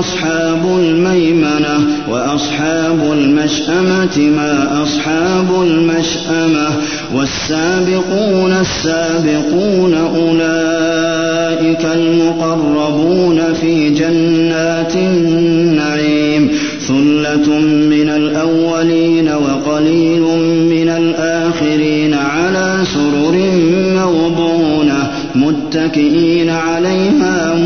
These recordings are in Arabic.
أصحاب الميمنة وأصحاب المشأمة ما أصحاب المشأمة؟ والسابقون السابقون أولئك المقربون في جنات النعيم. ثلة من الأولين وقليل من الآخرين على سرر موضونة متكئين عليها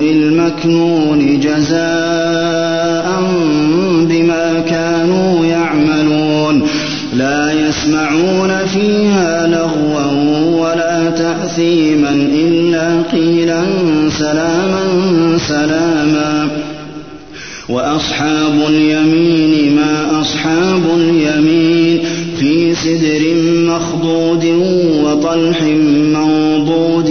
المكنون جزاء بما كانوا يعملون. لا يسمعون فيها لغوا ولا تأثيما إلا قيلا سلاما سلاما. وأصحاب اليمين ما أصحاب اليمين في سدر مخضود وطلح منضود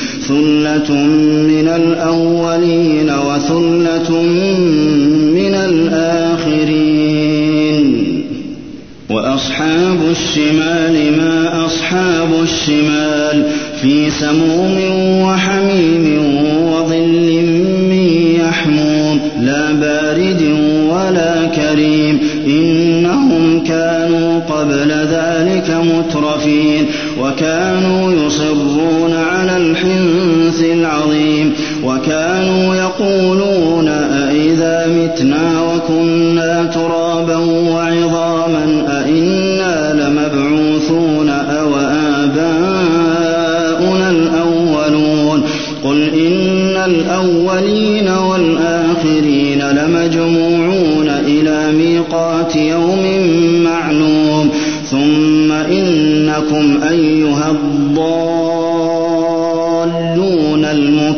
ثلة من الأولين وثلة من الآخرين. وأصحاب الشمال ما أصحاب الشمال في سموم وحميم وظل من يحموم. لا بارد ولا كريم. إنهم كانوا قبل ذلك مترفين. وكانوا يصرون على الحنث وكانوا يقولون أئذا متنا وكنا ترابا وعظاما أئنا لمبعوثون أو آباؤنا الأولون قل إن الأولين والآخرين لمجموعون إلى ميقات يوم معلوم ثم إنكم أيها الضالون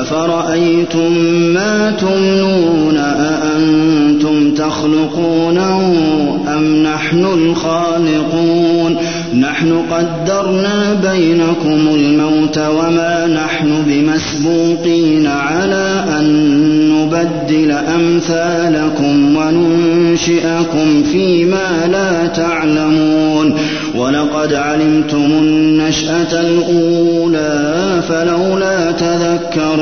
أفرأيتم ما تمنون أأنتم تخلقونه أم نحن الخالقون نحن قدرنا بينكم الموت وما نحن بمسبوقين على أن نبدل أمثالكم وننشئكم فيما لا تعلمون ولقد علمتم النشأة الأولى فلولا تذكرون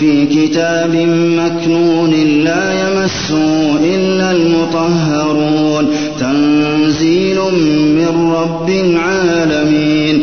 في كتاب مكنون لا يمسه إلا المطهرون. تنزيل من رب العالمين.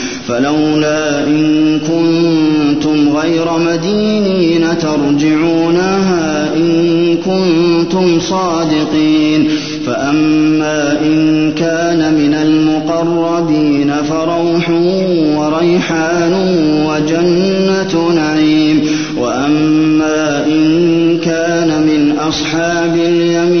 فلولا إن كنتم غير مدينين ترجعونها إن كنتم صادقين. فأما إن كان من المقربين فروح وريحان وجنة نعيم. وأما إن كان من أصحاب اليمين